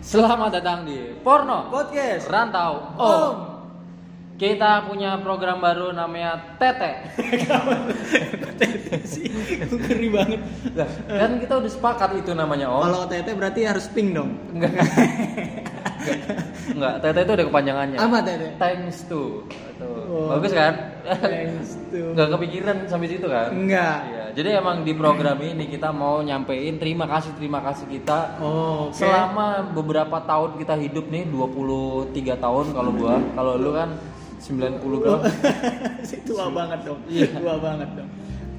Selamat datang di Porno Podcast. Rantau Om. Om. Kita punya program baru namanya Tete. sih ngeri banget. Kan kita udah sepakat itu namanya Om. Kalau tete berarti harus pink dong. Enggak. Enggak, Tete itu ada kepanjangannya. Apa tete? Thanks to. Tuh. Oh. Bagus kan? Thanks to. Enggak kepikiran sampai situ kan? Enggak. Iya, jadi emang di program ini kita mau nyampein terima kasih terima kasih kita Oh, oke. selama beberapa tahun kita hidup nih 23 tahun kalau gua kalau lu kan 90 berapa tua banget dong. Iya. Tua banget dong.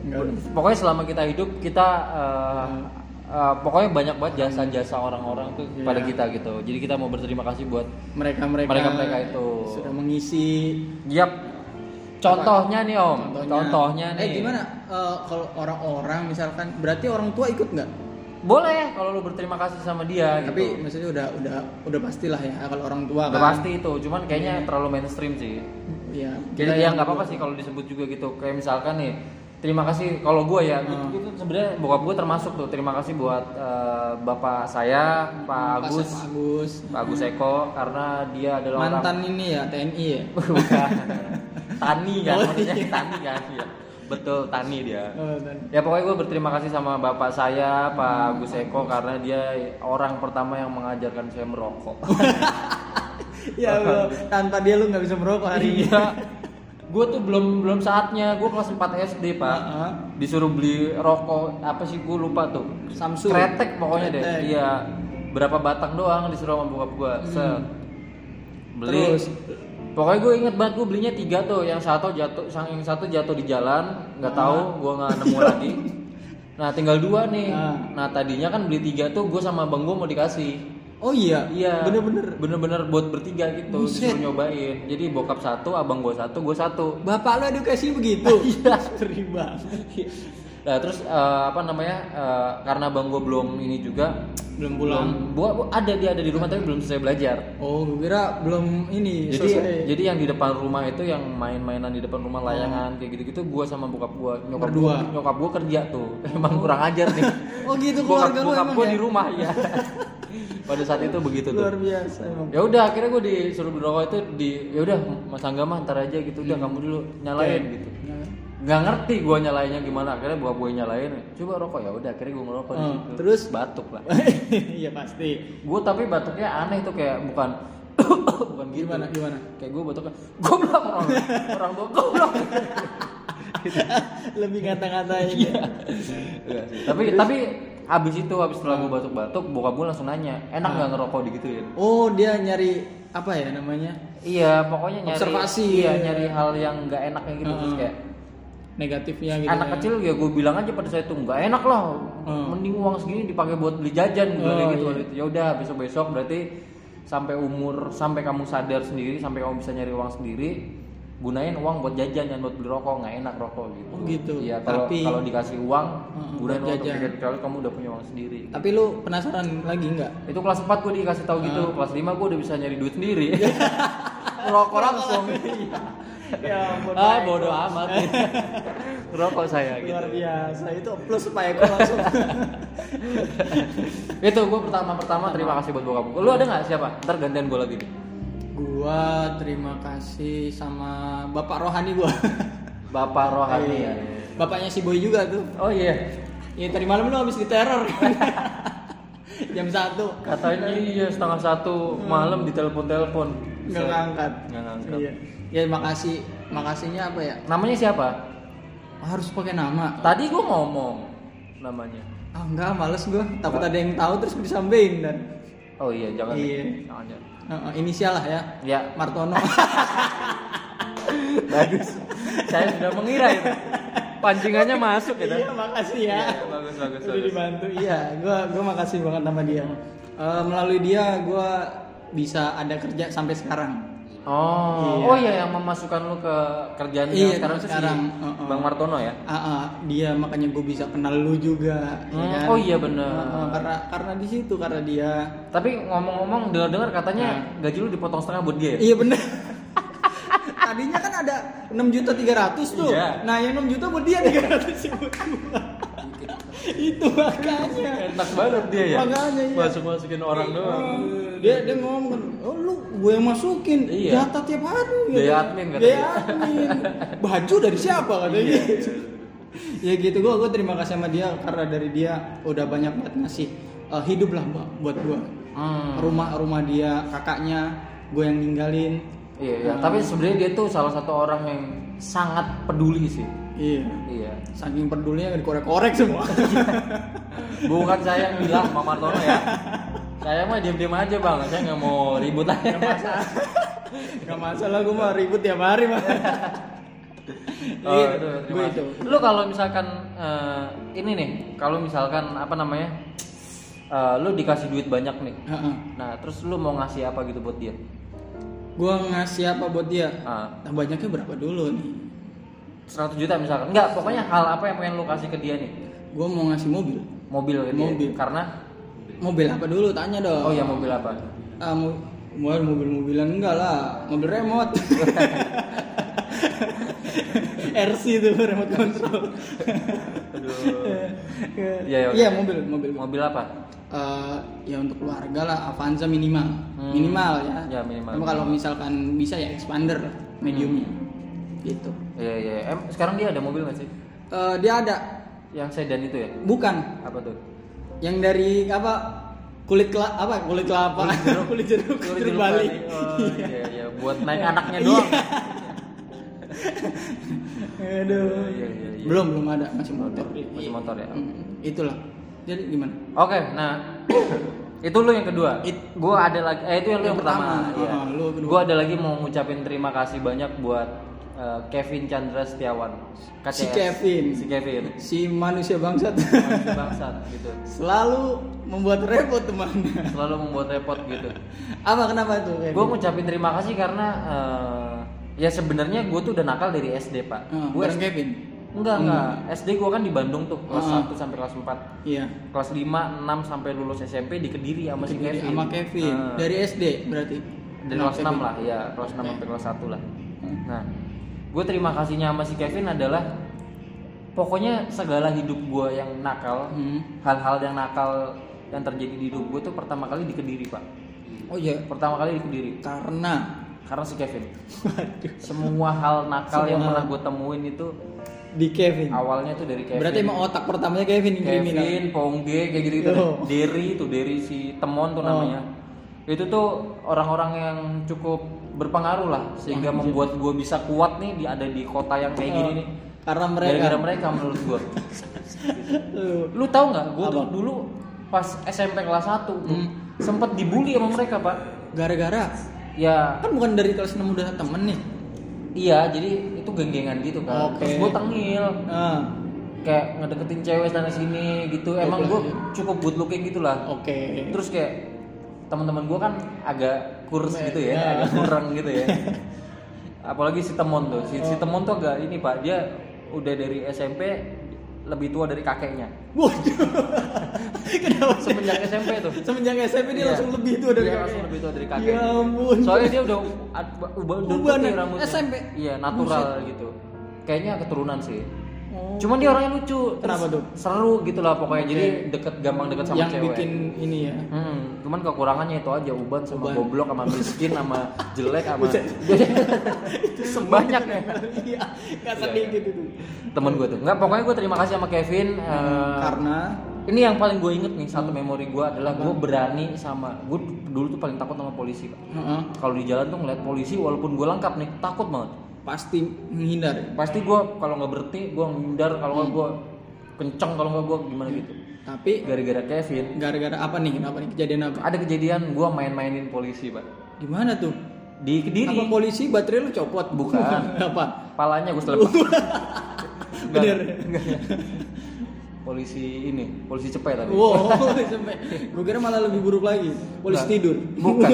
Enggak. pokoknya selama kita hidup kita eh, eh, pokoknya banyak banget jasa-jasa orang-orang tuh Iya. pada kita gitu. Jadi kita mau berterima kasih buat Mereka-mereka Mereka-mereka itu. sudah mengisi. Yap. Contohnya nih om. Contohnya, nih Eh gimana? Eh, kalau orang-orang misalkan berarti orang tua ikut nggak? boleh kalau lu berterima kasih sama dia Tapi gitu. maksudnya udah udah udah pastilah ya kalau orang tua Udah kan. pasti itu cuman kayaknya terlalu mainstream sih. Iya. kita ya nggak apa-apa sih kalau disebut juga gitu. Kayak misalkan nih terima kasih kalau gue ya Hmm. itu, sebenarnya bokap gue termasuk tuh terima kasih buat eh, bapak saya Pak Agus Pak Agus. Pak Agus Eko karena dia adalah Mantan ini ya TNI ya. orang bukan Tani kan Oh, maksudnya iya. Tani kan ya. betul Tani dia Oh, ya pokoknya gue berterima kasih sama bapak saya Pak Agus Eko karena dia orang pertama yang mengajarkan saya merokok ya Allah, tanpa dia lu nggak bisa merokok hari ini. Gue tuh belum belum saatnya. Gue kelas 4 SD pak. Heeh. Disuruh beli rokok apa sih gue lupa tuh. Samsung. Kretek pokoknya deh. Kretek. Iya. Berapa batang doang disuruh sama bokap gue. Set. Beli. Hmm. Terus? Pokoknya gue inget banget gue belinya tiga tuh. Yang satu jatuh, yang satu jatuh di jalan. Nggak tahu. Gue nggak nemu lagi. Nah tinggal dua nih. Ah. Nah tadinya kan beli tiga tuh gue sama bang gue mau dikasih. Oh iya, Iya. bener-bener. Bener-bener buat bertiga gitu. Buset. Disuruh nyobain. Jadi bokap satu, abang gua satu, gua satu. Bapak lu edukasi begitu. Iya. Banget. Nah terus eh, apa namanya? eh, karena abang gua belum ini juga. Belum pulang. Belum, gua, ada dia ada di rumah tapi belum selesai belajar. Oh, gue kira belum ini Jadi selesai. jadi yang di depan rumah itu yang main-mainan di depan rumah layangan kayak gitu-gitu gua sama bokap gua nyokap gua nyokap gua kerja tuh. Emang kurang ajar nih. Oh gitu bokap, keluarga lu bokap emang gua ya? di rumah ya. Pada saat itu begitu tuh. Luar biasa emang. ya udah akhirnya gue disuruh beli rokok itu di ya udah mas Angga mah ntar aja gitu udah kamu dulu nyalain gitu nggak ngerti gue nyalainnya gimana akhirnya gue nyalain coba rokok ya udah akhirnya gue ngerokok di situ terus? batuk lah Iya pasti. gue tapi batuknya aneh tuh kayak bukan bukan gitu Gimana gimana? kayak gue batuknya goblok orang orang tua goblok Lebih ngata-ngatain. Iya. Enggak sih. tapi tapi habis itu habis setelah gue batuk-batuk bokap gue langsung nanya enak nggak ngerokok digituin Oh, dia nyari apa ya namanya? Iya, pokoknya nyari Observasi. Iya, nyari hal yang nggak enaknya gitu terus Heeh. kayak Negatifnya gitu. anak ya. kecil ya gue bilang aja pada saya tuh nggak enak lah. Hmm. Mending uang segini dipakai buat beli jajan gue Oh, kayak gitu. iya. itu. Ya udah besok-besok berarti sampai umur sampai kamu sadar sendiri, sampai kamu bisa nyari uang sendiri, gunain uang buat jajan dan buat beli rokok nggak enak rokok gitu. Oh, gitu. Iya, kalau Tapi- kalau dikasih uang, Heeh, gunain uang untuk jajan. jajan kecuali kamu udah punya uang sendiri. Tapi lu penasaran lagi nggak? Itu kelas 4 gue dikasih tahu gitu, Ah. kelas 5 gue udah bisa nyari duit sendiri. Rokok langsung. ya ampun. ah bodoh amat. Rokok saya gitu. Luar biasa. Itu plus Pak Eko langsung. Itu gue pertama pertama terima kasih buat bokap gue. Lu ada nggak siapa? Ntar gantian gue lagi nih. Gua terima kasih sama Bapak Rohani gua. Bapak Rohani ya. Bapaknya si Boy juga tuh. Oh iya. Ya tadi malam lu habis diteror. Jam 1 Katanya iya setengah satu malam ditelepon-telepon. nggak ngangkat. Nggak ngangkat. Iya. Ya makasih, makasihnya apa ya? Namanya siapa? Harus pakai nama. Tadi gue ngomong namanya. Ah enggak, males gua. Takut ada yang tahu terus disampein dan Oh iya jangan. Iya. Jangan, jangan. Eh, inisial lah ya. Ya Martono. bagus. Saya sudah mengira itu. Pancingannya masuk ya. iya, makasih ya. Iya, bagus bagus. Udah bagus. dibantu. Iya, gua gua makasih banget sama dia. Eh, melalui dia gua bisa ada kerja sampai sekarang. Oh, Iya. oh iya yang memasukkan lu ke kerjaan Iya, yang sekarang sekarang. si Heeh. Bang Martono ya. Ah, ah, dia makanya gue bisa kenal lu juga. ya Hmm, kan? oh iya bener. Ah, ah, karena karena di situ karena dia. Tapi ngomong-ngomong dengar-dengar katanya gaji lu dipotong setengah buat dia. ya? Iya bener. Tadinya kan ada 6 juta 300 tuh. Iya. Nah, yang 6 juta buat dia 300 buat gua. Itu makanya enak banget dia ya Makanya, iya. masuk masukin orang doang dia dia ngomong oh lu gue yang masukin Iya. data tiap hari Biaya Gitu. admin katanya. Biaya admin baju dari siapa katanya Iya. gitu ya gitu gue gue terima kasih sama dia karena dari dia udah banyak banget ngasih eh, hidup lah Mbak, buat gue Hmm. rumah rumah dia kakaknya gue yang ninggalin Iya, iya. Tapi sebenarnya dia tuh salah satu orang yang sangat peduli sih. Iya Iya. saking pedulinya dikorek-korek semua Bukan saya yang bilang Mama Martono ya. Saya mah diam-diam aja bang. Saya nggak mau ribut aja. Gak masalah gue mah ribut tiap hari mah Oh, Iya, itu, gue itu. Lu kalau misalkan eh, ini nih, kalau misalkan apa namanya, eh, lu dikasih duit banyak nih. Heeh. Nah, terus lu mau ngasih apa gitu buat dia? gue ngasih apa buat dia Ah, nah, banyaknya berapa dulu nih 100 juta misalkan. Enggak, pokoknya hal apa yang pengen lu kasih ke dia nih? gue mau ngasih mobil Mobil ke dia. Mobil. Karena mobil apa dulu tanya dong oh ya mobil apa? ah, mo- mo- mobil-mobilan enggak lah mobil remote RC itu remote control Aduh. iya Iya, iya, iya oke. mobil mobil Mobil apa? Eh, ya untuk keluarga lah Avanza minimal Hmm. minimal ya Ya, minimal. Cuma kalau misalkan bisa ya expander mediumnya gitu Iya, iya. Em, sekarang dia ada mobil nggak sih? Eh, dia ada Yang sedan itu ya? bukan Apa tuh? yang dari apa kulit kelapa apa kulit kelapa kulit jeruk kulit jeruk Bali Oh iya iya buat naik anaknya doang. aduh Iya, iya, iya. belum belum ada masih motor Masih motor ya. Itulah jadi gimana Oke, nah itu lu yang kedua. It- gua ada lagi eh itu yang lu yang, Yang pertama. pertama. Iya. Oh, lu kedua. Gua ada lagi mau ngucapin terima kasih banyak buat eh, Kevin Chandra Setiawan. KCS. Si Kevin. Si Kevin. si manusia bangsat Manusia bangsat gitu. selalu membuat repot temannya Selalu membuat repot gitu. apa kenapa tuh Kevin? Gue ngucapin terima kasih karena eh, ya sebenarnya gue tuh udah nakal dari SD pak. Ah, gue Kevin enggak enggak SD gue kan di Bandung tuh kelas Ah. 1 sampai kelas 4 iya kelas 5, 6 sampai lulus SMP di Kediri sama si Kevin. sama Kevin Ah. dari SD berarti dari kelas Kevin. 6 lah, ya kelas 6 Oke. sampai kelas 1 lah. Hmm. Nah, gue terima kasihnya sama si Kevin adalah pokoknya segala hidup gue yang nakal, Hmm. hal-hal yang nakal yang terjadi di hidup gue tuh pertama kali di Kediri pak. oh iya Pertama kali di Kediri karena karena si Kevin. Semua hal nakal Semua yang pernah gue temuin itu di Kevin awalnya tuh dari Kevin. berarti emang otak pertamanya Kevin yang kriminal Kevin, Pongge, kayak gitu gitu. Oh. Derry tuh Derry si Temon tuh Oh. namanya. Itu tuh orang-orang yang cukup berpengaruh lah sehingga Wah, membuat gue bisa kuat nih di ada di kota yang kayak gini nih. karena mereka Gara-gara mereka menurut gue. Lu- Lu tahu nggak? Gue tuh dulu pas SMP kelas 1 tuh Hmm. sempet dibully sama mereka pak. gara-gara Ya kan bukan dari kelas 6 udah temen nih iya jadi itu geng-gengan gitu kan. Oke. Terus gue tengil. ah kayak ngedeketin cewek sana sini gitu emang gue cukup good looking gitu lah oke terus kayak teman-teman gue kan agak kurus gitu ya Ya. agak kurang gitu ya apalagi si Temon tuh si, si Temon tuh agak ini pak dia udah dari SMP lebih tua dari kakeknya Waduh. Kenapa? semenjak SMP tuh Semenjak SMP dia Iya. langsung lebih tua dari Dia kakeknya. langsung lebih tua dari kakek. Ya ampun. Soalnya dia udah ubah udah putih rambutnya. SMP? Iya, natural gitu. Kayaknya keturunan sih. Oh. Cuman dia orangnya lucu. Kenapa tuh? Seru gitu lah pokoknya. Oke. Jadi deket gampang deket sama yang cewek. bikin ini ya. Hmm, cuman kekurangannya itu aja uban sama Uban. goblok sama miskin sama jelek sama itu banyak ya Iya, enggak sedikit itu. temen gue tuh nggak pokoknya gue terima kasih sama Kevin eh, Karena ini yang paling gue inget nih satu memori gue adalah gue berani sama gue dulu tuh paling takut sama polisi Pak. Heeh, kalau di jalan tuh ngeliat polisi walaupun gue lengkap nih takut banget pasti menghindar. ya. pasti gue kalau nggak berhenti gue menghindar kalau nggak gue kenceng kalau nggak gue gimana gitu Tapi gara-gara Kevin gara-gara apa nih? Kenapa nih kejadian apa? ada kejadian gue main-mainin polisi pak Gimana tuh? di kediri Apa polisi baterai lu copot? Bukan. apa? palanya gue selepas Bener. enggak. polisi ini polisi cepet tadi Wow, sampai. Gue kira malah lebih buruk lagi. Polisi Enggak. tidur. bukan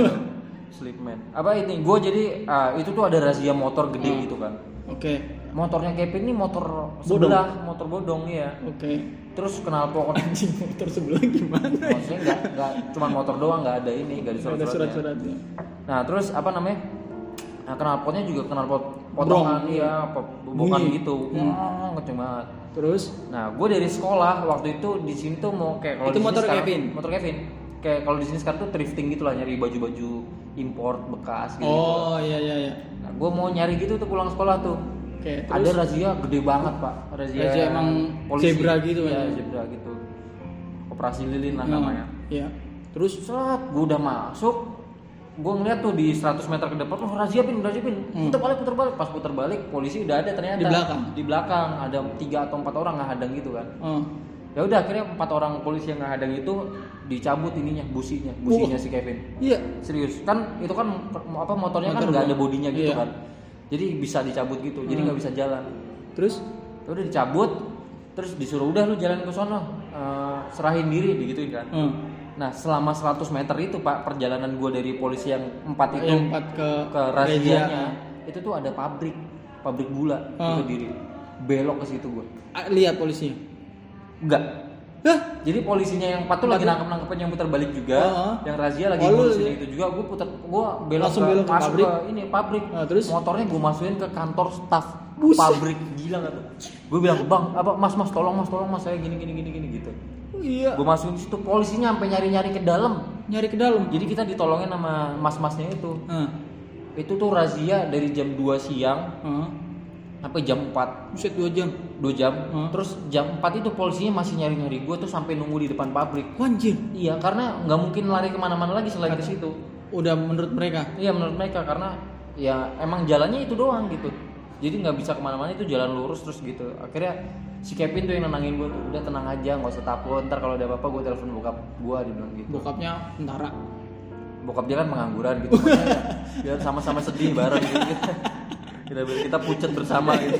sleepman apa ini gue jadi ah, itu tuh ada razia motor gede Hmm. gitu kan Oke. motornya Kevin ini motor sebelah motor bodong ya Oke. terus kenal pokok Anjing motor sebelah gimana? maksudnya nggak nggak cuma motor doang nggak ada ini nggak ada surat-suratnya surat-suratnya. nah terus apa namanya nah, knalpotnya juga knalpot potongan iya Bunyi. gitu Hmm. kenceng banget Terus Nah, gue dari sekolah waktu itu di sini tuh mau kayak kalau Itu di sini motor sekarang- Kevin? Motor Kevin. Kayak kalau di sini sekarang tuh thrifting gitu lah nyari baju-baju import bekas gitu. Oh iya iya iya. Nah, gue mau nyari gitu tuh pulang sekolah tuh. Oke, Ada terus razia gede banget pak. Razia, Razia emang zebra gitu Iya, kan? zebra gitu. Operasi lilin lah Hmm, namanya. Iya. Terus Set, gue udah masuk, gue ngeliat tuh di 100 meter ke depan, oh razia pin, razia pin, Hmm. puter balik, puter balik, pas puter balik polisi udah ada ternyata Di belakang? di belakang ada tiga atau empat orang ngehadang gitu kan. oh, Ya udah akhirnya empat orang polisi yang ngehadang itu dicabut ininya, businya, businya si Kevin. iya. Serius, kan itu kan apa motornya kan Motor nggak ada gua. bodinya gitu Iya. kan, jadi bisa dicabut gitu, jadi Hmm. nggak bisa jalan. Terus Ya udah dicabut, terus disuruh udah lu jalan ke sono, eh, serahin diri, digituin kan. oh, Nah selama 100 meter itu pak perjalanan gue dari polisi yang empat itu yang empat ke ke razianya itu tuh ada pabrik pabrik gula Ah. itu diri belok ke situ gue Ah, lihat polisi. Enggak Hah? jadi polisinya yang empat tuh lagi nangkep nangkepin yang putar balik juga Ah. yang razia lagi ngurusin itu juga gue putar gue belok Langsung ke, belok ke masuk pabrik? ke ini pabrik Ah, terus? motornya gue masukin ke kantor staff Buset. pabrik gila nggak tuh gue bilang bang apa mas mas tolong mas tolong mas saya gini gini gini gini gitu Oh, iya. gue masukin situ polisinya sampai nyari nyari ke dalam Nyari ke dalam. Jadi kita ditolongin sama mas-masnya itu. Ah, Itu tuh razia dari jam 2 siang ah. Sampai jam 4, Buset dua jam. 2 jam. Hmm. Terus jam 4 itu polisinya masih nyari-nyari gue tuh sampai nunggu di depan pabrik. Wanjir. Iya, karena nggak mungkin lari ke mana-mana lagi selain ke situ. Udah menurut mereka. Iya menurut mereka karena ya emang jalannya itu doang gitu. Jadi nggak bisa ke mana-mana itu jalan lurus terus gitu. Akhirnya si Kevin tuh yang nenangin gue tuh udah tenang aja nggak usah takut. Ntar kalau ada apa-apa gue telepon bokap gue dia bilang gitu. Bokapnya tentara. bokap dia kan pengangguran gitu biar sama-sama sedih bareng gitu kita kita pucat bersama gitu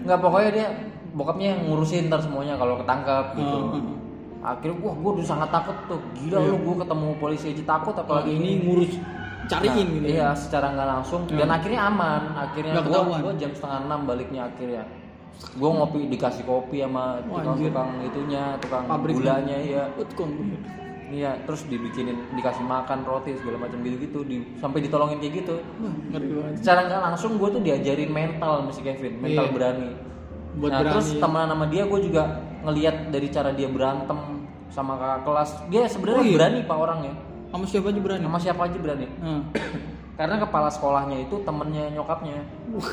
nggak pokoknya dia bokapnya yang ngurusin ntar semuanya kalau ketangkap gitu Oh, oh. akhirnya wah gue udah sangat takut tuh gila Iya. lu gue ketemu polisi aja takut Apalagi ini ngurus cariin Nah, gitu. iya secara nggak langsung dan Hmm. akhirnya aman akhirnya gue gue jam setengah enam baliknya akhirnya gue ngopi dikasih kopi sama tukang tukang itunya tukang Pabrik. gulanya ya Utkong. Iya, terus dibikinin, dikasih makan roti segala macam gitu-gitu, di, sampai ditolongin kayak gitu. Wah, ngeri banget. Secara nggak langsung gue tuh diajarin mental sama si Kevin, mental Iya. berani. Buat nah berani. terus temenan sama dia gue juga ngelihat dari cara dia berantem sama kakak kelas, dia sebenarnya Oh, iya? berani pak orangnya, Sama siapa aja berani? sama siapa aja berani. Ah. Karena kepala sekolahnya itu temennya nyokapnya,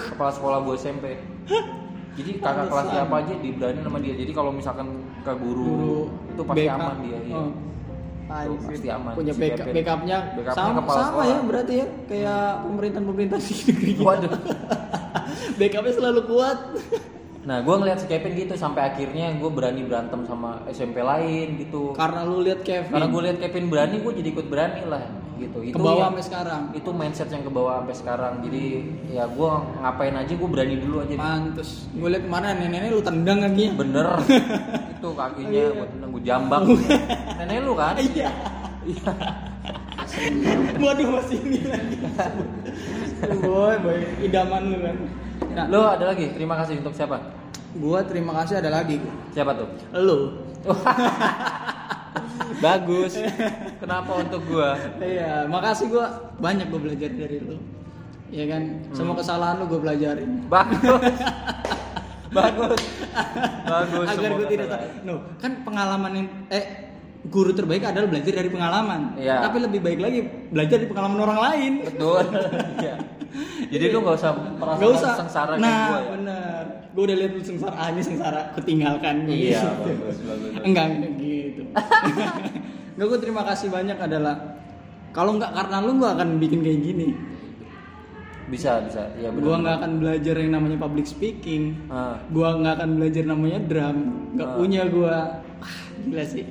kepala sekolah gue SMP. Jadi kakak kelas siapa aja diberani sama dia. Jadi kalau misalkan ke guru, Guru itu pasti backup. aman dia. Iya. Oh. Anjir. pasti aman. Punya backup, backupnya Backupnya sama, sama sekolah. ya berarti ya kayak pemerintahan-pemerintahan di negeri kita. Waduh. backupnya selalu kuat. Nah, gue ngeliat si Kevin gitu sampai akhirnya gue berani berantem sama SMP lain gitu. Karena lu lihat Kevin. Karena gue lihat Kevin berani, gue jadi ikut berani lah gitu. ke bawah ya- sampai sekarang. itu mindset yang ke bawah sampai sekarang. Jadi ya gue ngapain aja gue berani dulu aja. Mantus. Gue lihat kemarin nenek-nenek lu tendang kakinya. Bener. itu kakinya gue tendang gue jambak. Nenek lu kan? Iya. Waduh masih ini lagi. boy, boy, idaman lu kan. Nah, Lo ada lagi? Terima kasih untuk siapa? gua terima kasih ada lagi. Siapa tuh? Lu. Bagus. Kenapa untuk gue? Iya, makasih gua banyak gua belajar dari lu. Iya kan, semua kesalahan lu gua pelajarin. Bagus. Bagus. Bagus. Agar gua tidak. No, kan pengalaman yang eh guru terbaik adalah belajar dari pengalaman. Iya. Tapi lebih baik lagi belajar dari pengalaman orang lain. Betul. Iya. Jadi lu gak usah merasa Gak usah. sengsara nah, kayak gue ya. bener. Gue udah lihat lu sengsara, ah ini sengsara, ketinggalkan. Iya, Gitu. bagus, bagus. Enggak, enggak gitu. Enggak, gue terima kasih banyak adalah kalau nggak karena lu gue akan bikin kayak gini. Bisa, bisa. Iya benar. Gue nggak akan belajar yang namanya public speaking. Ah, Gue nggak akan belajar namanya drum. Nggak Ah. punya gue. Ah, gila sih.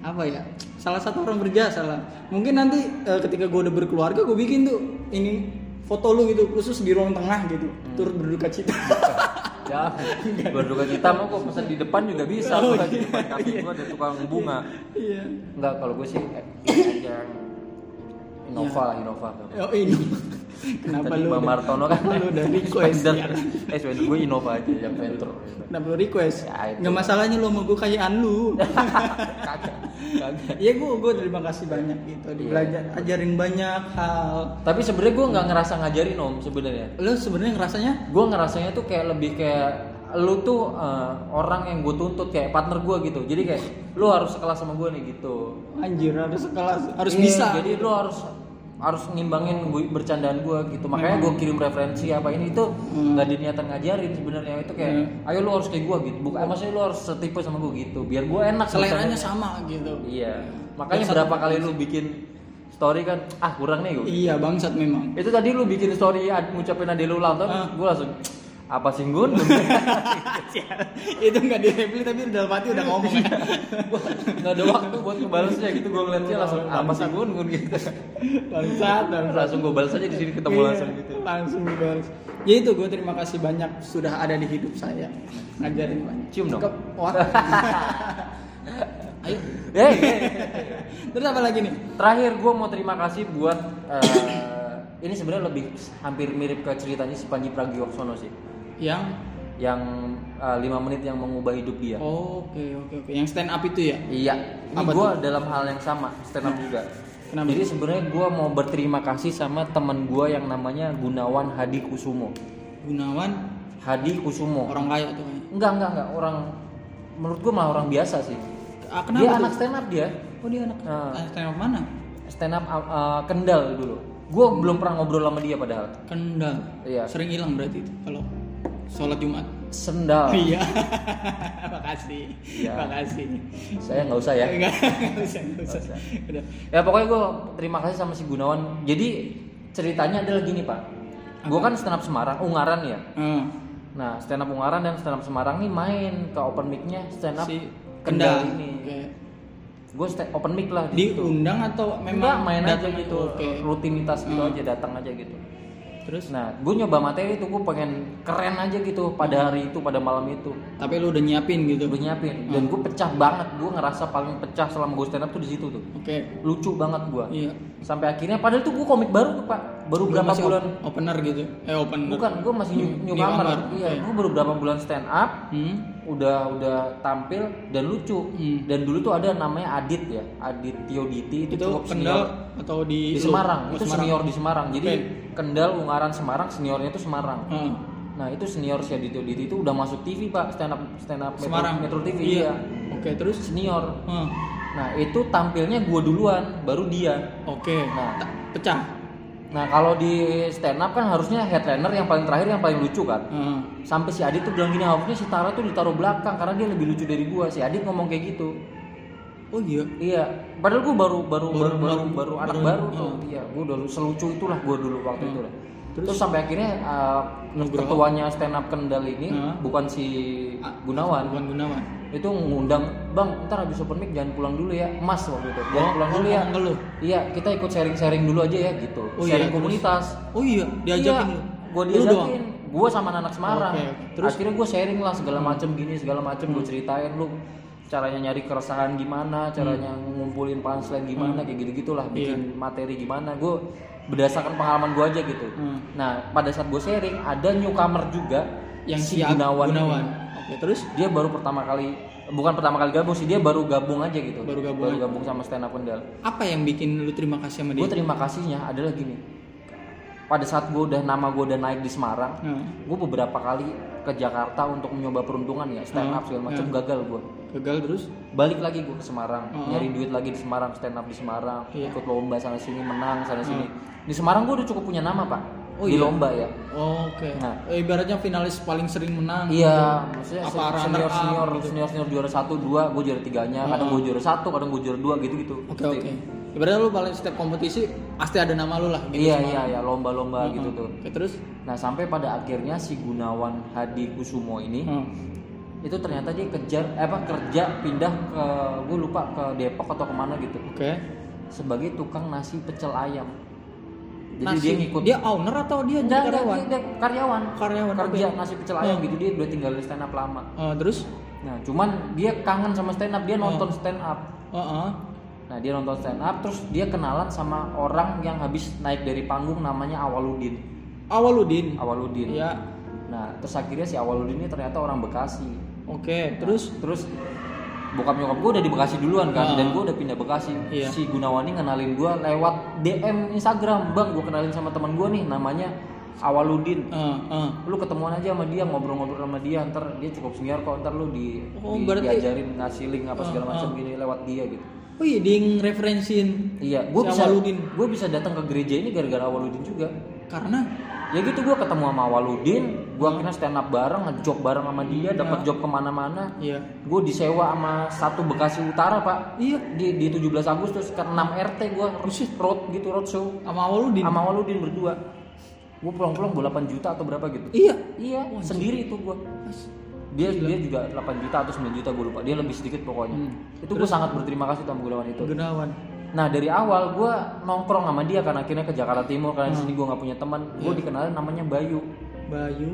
Apa ya? Salah satu orang berjasa lah. Mungkin nanti eh, ketika gue udah berkeluarga, gue bikin tuh ini foto lu gitu khusus di ruang tengah gitu Hmm. turut berduka cita ya. Berduka cita mau kok pesan di depan juga bisa. Oh, di iya, depan iya. gua ada tukang bunga. iya Enggak, kalau gue sih eh, ini aja Innova lah, Innova. oh ini kenapa Tadi lu Bang Martono kan lu udah request ya? Eh, gue Innova aja yang Ventur. kenapa lu request Ya, nggak masalahnya lu mau gue kayaan lu Kagak. Iya gue gue terima kasih banyak gitu Iya. dibelajar ajarin banyak hal Tapi sebenarnya gue nggak ngerasa ngajarin om sebenarnya. lu sebenarnya ngerasanya Gue ngerasanya tuh kayak lebih kayak lu tuh eh, orang yang gue tuntut kayak partner gue gitu jadi kayak lu harus sekelas sama gue nih gitu Anjir harus sekelas, harus Iya, bisa. jadi lu harus harus ngimbangin gue bercandaan gue gitu. Makanya gue kirim referensi apa ini itu Hmm. nggak diniatan ngajarin sebenarnya. Itu kayak ayo lu harus kayak gue gitu. Bukan maksudnya lu harus setipe sama gue gitu. Biar gue enak Seleranya sama gitu. iya. Makanya Dan satu berapa kali lu bikin story kan ah kurang nih gue Iya bangsat memang. itu tadi lu bikin story ngucapin ade lu ulang tahun Ah. gue langsung apa sih gun itu nggak di reply tapi dalam hati udah ngomong ya. Gua nggak ada waktu buat ngebalesnya gitu gue ngeliatnya langsung apa sih gun gun gitu bangsat, langsung gue balas aja di sini ketemu Iya, langsung gitu Langsung dibalas. Ya itu gue terima kasih banyak sudah ada di hidup saya. Ngajarin banyak. Cium dong. Wah. Ayo. Hey, hey. Terus apa lagi nih? Terakhir gue mau terima kasih buat eh, ini sebenarnya lebih hampir mirip ke ceritanya si Panji Pragiwaksono sih, Yang yang eh, lima menit yang mengubah hidup dia. Oke oke oke. Yang stand up itu ya? Iya, ini gue dalam hal yang sama stand up juga. Kenapa? Jadi sebenarnya gue mau berterima kasih sama teman gue yang namanya Gunawan Hadi Kusumo. Gunawan Hadi Kusumo. orang kaya tuh. Enggak enggak enggak orang menurut gue malah orang biasa sih. Ah, dia kenapa anak tuh? stand up dia. Oh dia anak Ah. ah, stand up mana? Stand up uh, Kendal dulu. Gue belum pernah ngobrol sama dia padahal. Kendal. Iya. Sering hilang berarti itu kalau sholat Jumat. Sendal. Iya. Makasih. Iya. Makasih. Saya nggak usah ya. Enggak, enggak usah, enggak usah. usah. Ya pokoknya gue terima kasih sama si Gunawan. Jadi ceritanya adalah gini pak. Gue kan stand up Semarang, Ungaran ya. Ah, Nah stand up Ungaran dan stand up Semarang nih main ke open mic-nya stand up si Kendal Kendal ini. Oke. Gue open mic lah di situ. Diundang atau Enggak memang main aja datang gitu, Oke. rutinitas gitu Hmm. aja datang aja gitu. Terus Nah, gue nyoba materi itu gue pengen keren aja gitu pada hari itu, pada malam itu. tapi lu udah nyiapin gitu. Gue nyiapin dan gue pecah banget. Gue ngerasa paling pecah selama gue stand up tuh di situ tuh. Oke. Lucu banget gue. Iya. Sampai akhirnya padahal tuh gue komik baru tuh pak. Baru berapa masih bulan? op- opener gitu. Eh opener. Bukan, gue masih new, New- Iya, oke. gue baru berapa bulan stand up. Hmm. Udah udah tampil dan lucu. Hmm. Dan dulu tuh ada namanya Adit ya, Adit Tioditi itu, Itu cukup Kendal senior atau di di? Semarang. Oh, Itu senior di Semarang. Jadi Oke. Kendal, Ungaran, Semarang, seniornya itu Semarang. Ah. Nah itu senior si Adityo Diti itu udah masuk TV pak stand up stand up Metro, Semarang. Metro TV Iya. iya. Oke, terus senior. Ah. Nah itu tampilnya gue duluan baru dia. Oke. Nah. Pecah. Nah kalau di stand up kan harusnya headliner yang paling terakhir yang paling lucu kan. Ah. Sampai si Adit tuh bilang gini harusnya si Tara tuh ditaruh belakang karena dia lebih lucu dari gua. Si Adit ngomong kayak gitu. Oh iya. Iya. Padahal gua baru baru baru Baru- baru, baru- baru anak baru- baru tuh. oh. Iya. Gua udah selucu itulah gua dulu waktu Hmm. itu. lah. Terus? Terus, sampai akhirnya uh, ketuanya stand up Kendal ini Hmm. bukan si Ah, Gunawan. Bukan Gunawan. Itu ngundang bang ntar habis open mic jangan pulang dulu ya. Mas waktu itu jangan Oh, pulang oh, dulu ya. ngomong ke lu? iya kita ikut sharing sharing dulu aja ya gitu. Oh, sharing iya, terus? komunitas. Oh iya, diajakin lu. gue diajakin. gue sama anak Semarang. Oke. Terus? akhirnya gue sharing lah segala macem gini segala macem gue ceritain lu caranya nyari keresahan gimana caranya ngumpulin punchline gimana kayak gitu gitulah bikin materi gimana. Gue berdasarkan pengalaman gue aja gitu. Hmm. nah pada saat gue sharing ada newcomer juga Yang si si Gunawan, ini. Oke, terus dia baru pertama kali bukan pertama kali gabung sih dia baru gabung aja gitu Baru gabung aja. gabung sama stand up Kendal apa yang bikin lu terima kasih sama gue dia? terima kasihnya adalah gini pada saat gue udah nama gue udah naik di Semarang Nah, gue beberapa kali ke Jakarta untuk mencoba peruntungan ya stand up segala macam gagal gue gagal terus? balik lagi gue ke Semarang Oh. nyari duit lagi di Semarang stand up di Semarang Iya. ikut lomba sana sini menang sana sini di Semarang gue udah cukup punya nama pak Oh, di iya? lomba ya Oh, Oke. Nah. Eh, ibaratnya finalis paling sering menang. Iya, maksudnya Apa senior senior gitu? senior senior juara satu dua, gue juara tiganya, kadang gue juara satu, kadang gue juara dua gitu gitu. Oke oke. Ibaratnya lu paling setiap kompetisi pasti ada nama lu lah. Gitu Iya semua. iya iya lomba-lomba gitu tuh. Oke terus? Nah sampai pada akhirnya si Gunawan Hadi Kusumo ini Hmm. itu ternyata dia kejar eh, apa kerja pindah ke gue lupa ke Depok atau ke mana gitu Oke. sebagai tukang nasi pecel ayam. Jadi Nasi- dia ngikut Dia owner atau dia jadi Enggak, enggak, karyawan? dia, dia karyawan Karyawan, kerja oke. nasi pecel ayam Hmm. gitu dia udah tinggal di stand up lama. Eh, terus? Nah cuman dia kangen sama stand up dia nonton Hmm. stand up. Heeh. Nah dia nonton stand up terus dia kenalan sama orang yang habis naik dari panggung namanya Awaludin. Awaludin. Awaludin. Iya. Nah terus akhirnya si Awaludin ini ternyata orang Bekasi. Oke, terus? Terus bokap nyokap gue udah di Bekasi duluan kan Ah. dan gue udah pindah Bekasi. Iya. Si Gunawan ini ngenalin gue lewat DM Instagram, bang gue kenalin sama teman gue nih namanya Awaludin Eh, eh. lu ketemuan aja sama dia ngobrol-ngobrol sama dia ntar dia cukup senior kok ntar lu di, Oh, di- berarti- diajarin ngasih link apa segala macam gini lewat dia gitu Oh iya dia yang referensiin iya gue Si bisa Awaludin. gue bisa datang ke gereja ini gara-gara Awaludin juga karena ya gitu gue ketemu sama Awaludin gue akhirnya stand up bareng ngejob bareng sama dia dapat Ah. job ke mana-mana. Iya. Gue disewa sama satu Bekasi Utara pak. Iya. Di, di 17 Agustus ke 6 RT gue road gitu road show. Sama Awaludin. sama Awaludin berdua. Gue pulang-pulang gue 8 juta atau berapa gitu. Iya. iya sendiri itu gue dia dia juga 8 juta atau 9 juta gue lupa. Dia lebih sedikit pokoknya. Hmm. itu gue sangat berterima kasih sama Gunawan itu. Gunawan. Nah dari awal gue nongkrong sama dia kan akhirnya ke Jakarta Timur karena di Hmm. sini gue nggak punya teman gue Iya. dikenalin namanya Bayu Bayu.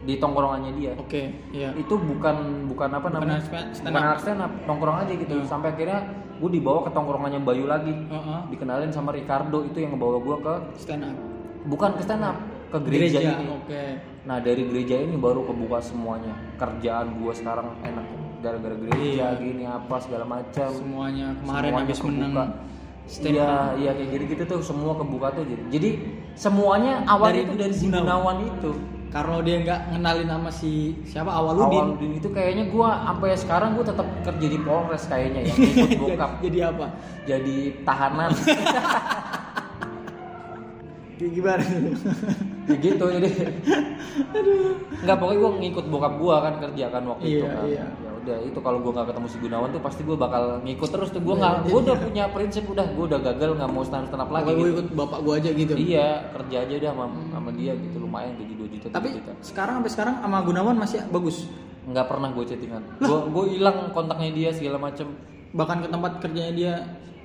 di tongkrongannya dia Oke, iya. itu bukan bukan apa Bukan namanya stand- bukan anak stand up nongkrong aja gitu Hmm. sampai akhirnya gue dibawa ke tongkrongannya Bayu lagi Heeh. dikenalin sama Ricardo itu yang ngebawa gue ke Stand up. bukan ke stand up ke gereja, ini Oke. nah dari gereja ini baru kebuka semuanya kerjaan gue sekarang enak gara-gara gereja Iya. gini apa segala macam Semuanya kemarin Semuanya habis menang kebuka. stand Iya, iya kayak gitu-gitu tuh semua kebuka tuh jadi. Jadi semuanya awalnya Dari itu dari si Gunawan. Itu. Karena dia nggak ngenalin sama si siapa Awaludin. Awaludin itu kayaknya gua sampai sekarang gua tetap kerja di Polres kayaknya ya, ikut bokap Jadi apa? jadi tahanan. Kayak gimana? ya gitu jadi. Enggak pokoknya gua ngikut bokap gua kan kerja kan waktu itu Iya, kan. iya. Udah itu kalau gua nggak ketemu si Gunawan tuh pasti gua bakal ngikut terus tuh gua Iya, nggak iya, gua udah iya. punya prinsip udah gua udah gagal nggak mau stand stand up lagi gue gitu. ikut bapak gue aja gitu. Iya, kerja aja udah sama, sama dia gitu lumayan gaji 2 juta 3 Tapi juta. sekarang sampai sekarang sama Gunawan masih bagus. nggak pernah gue chattingan gue gue hilang kontaknya dia segala macem Bahkan ke tempat kerjanya dia.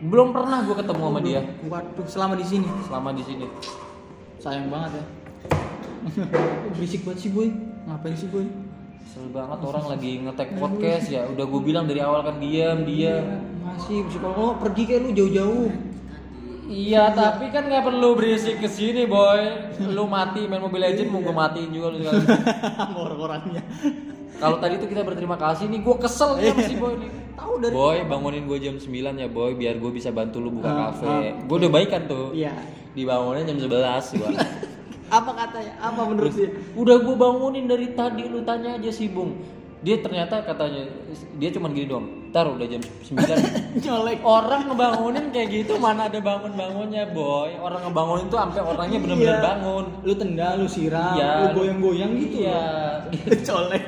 belum pernah gue ketemu sama dia Waduh, selama di sini. selama di sini Sayang banget ya. Berisik banget sih boy. Ngapain sih boy? Kesel banget orang lagi ngetek podcast ya udah gue bilang dari awal kan diam diam Masih psikolog pergi kayak lu jauh-jauh. iya tapi kan nggak perlu berisik ke sini boy lu mati main mobile legend mau gue matiin juga lu sekali. Orang-orangnya. kalau tadi tuh kita berterima kasih nih gue kesel nih sama si boy nih Tahu dari boy bangunin gue jam 9 ya boy biar gue bisa bantu lu buka Ah, kafe gue udah baikan tuh Iya. dibangunin jam 11 gua. Apa katanya? Apa menurut dia? Udah gue bangunin dari tadi lu tanya aja sih Bung. Dia ternyata katanya dia cuma gini doang. Ntar udah jam 9 Nyolek. Orang ngebangunin kayak gitu mana ada bangun-bangunnya boy. Orang ngebangunin tuh sampai orangnya bener-bener Iya. bangun. Lu tendang, lu siram, Iya. lu goyang-goyang gitu. Iya. loh. Colek.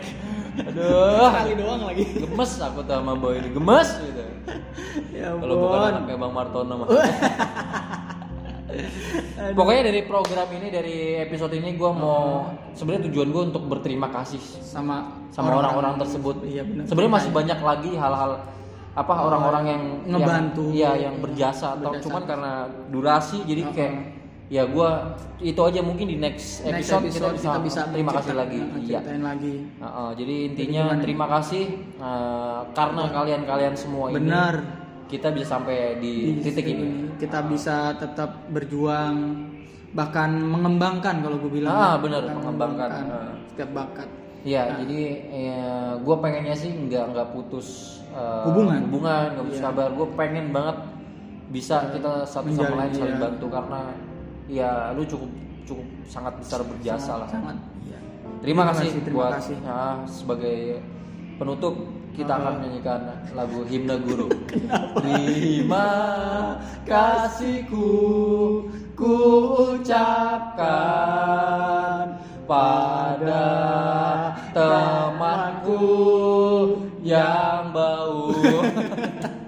Aduh. Sekali doang lagi. Gemes aku tuh sama boy ini. Gemes gitu. Ya Kalau bukan anaknya Bang Martono mah. Pokoknya dari program ini dari episode ini gue mau sebenarnya tujuan gue untuk berterima kasih sama sama orang-orang tersebut. Iya benar. Sebenarnya masih banyak lagi hal-hal apa orang-orang yang Ngebantu. yang, iya yang berjasa atau Berjasa. cuman karena durasi jadi Uh-uh. kayak ya gua itu aja mungkin di next Next episode, episode kita bisa, terima kasih lagi iya lagi. Uh-uh, jadi intinya gimana? terima kasih uh, karena kalian-kalian semua ini Benar. Kita bisa sampai di, titik ini kita bisa tetap berjuang bahkan mengembangkan kalau gue bilang Ah, ya. benar, mengembangkan. mengembangkan Ah. setiap bakat Iya, Nah. jadi ya, gue pengennya sih nggak nggak putus uh, Hubungan. hubungan nggak putus kabar. Gue pengen banget bisa kita satu sama Menjalin, lain saling iya. bantu karena ya lu cukup cukup sangat besar berjasa lah. sangat iya. Terima, kasih, terima buat kasih. ya, sebagai penutup kita akan Ah. menyanyikan lagu himne guru. Terima kasihku ku ucapkan pada temanku yang bau.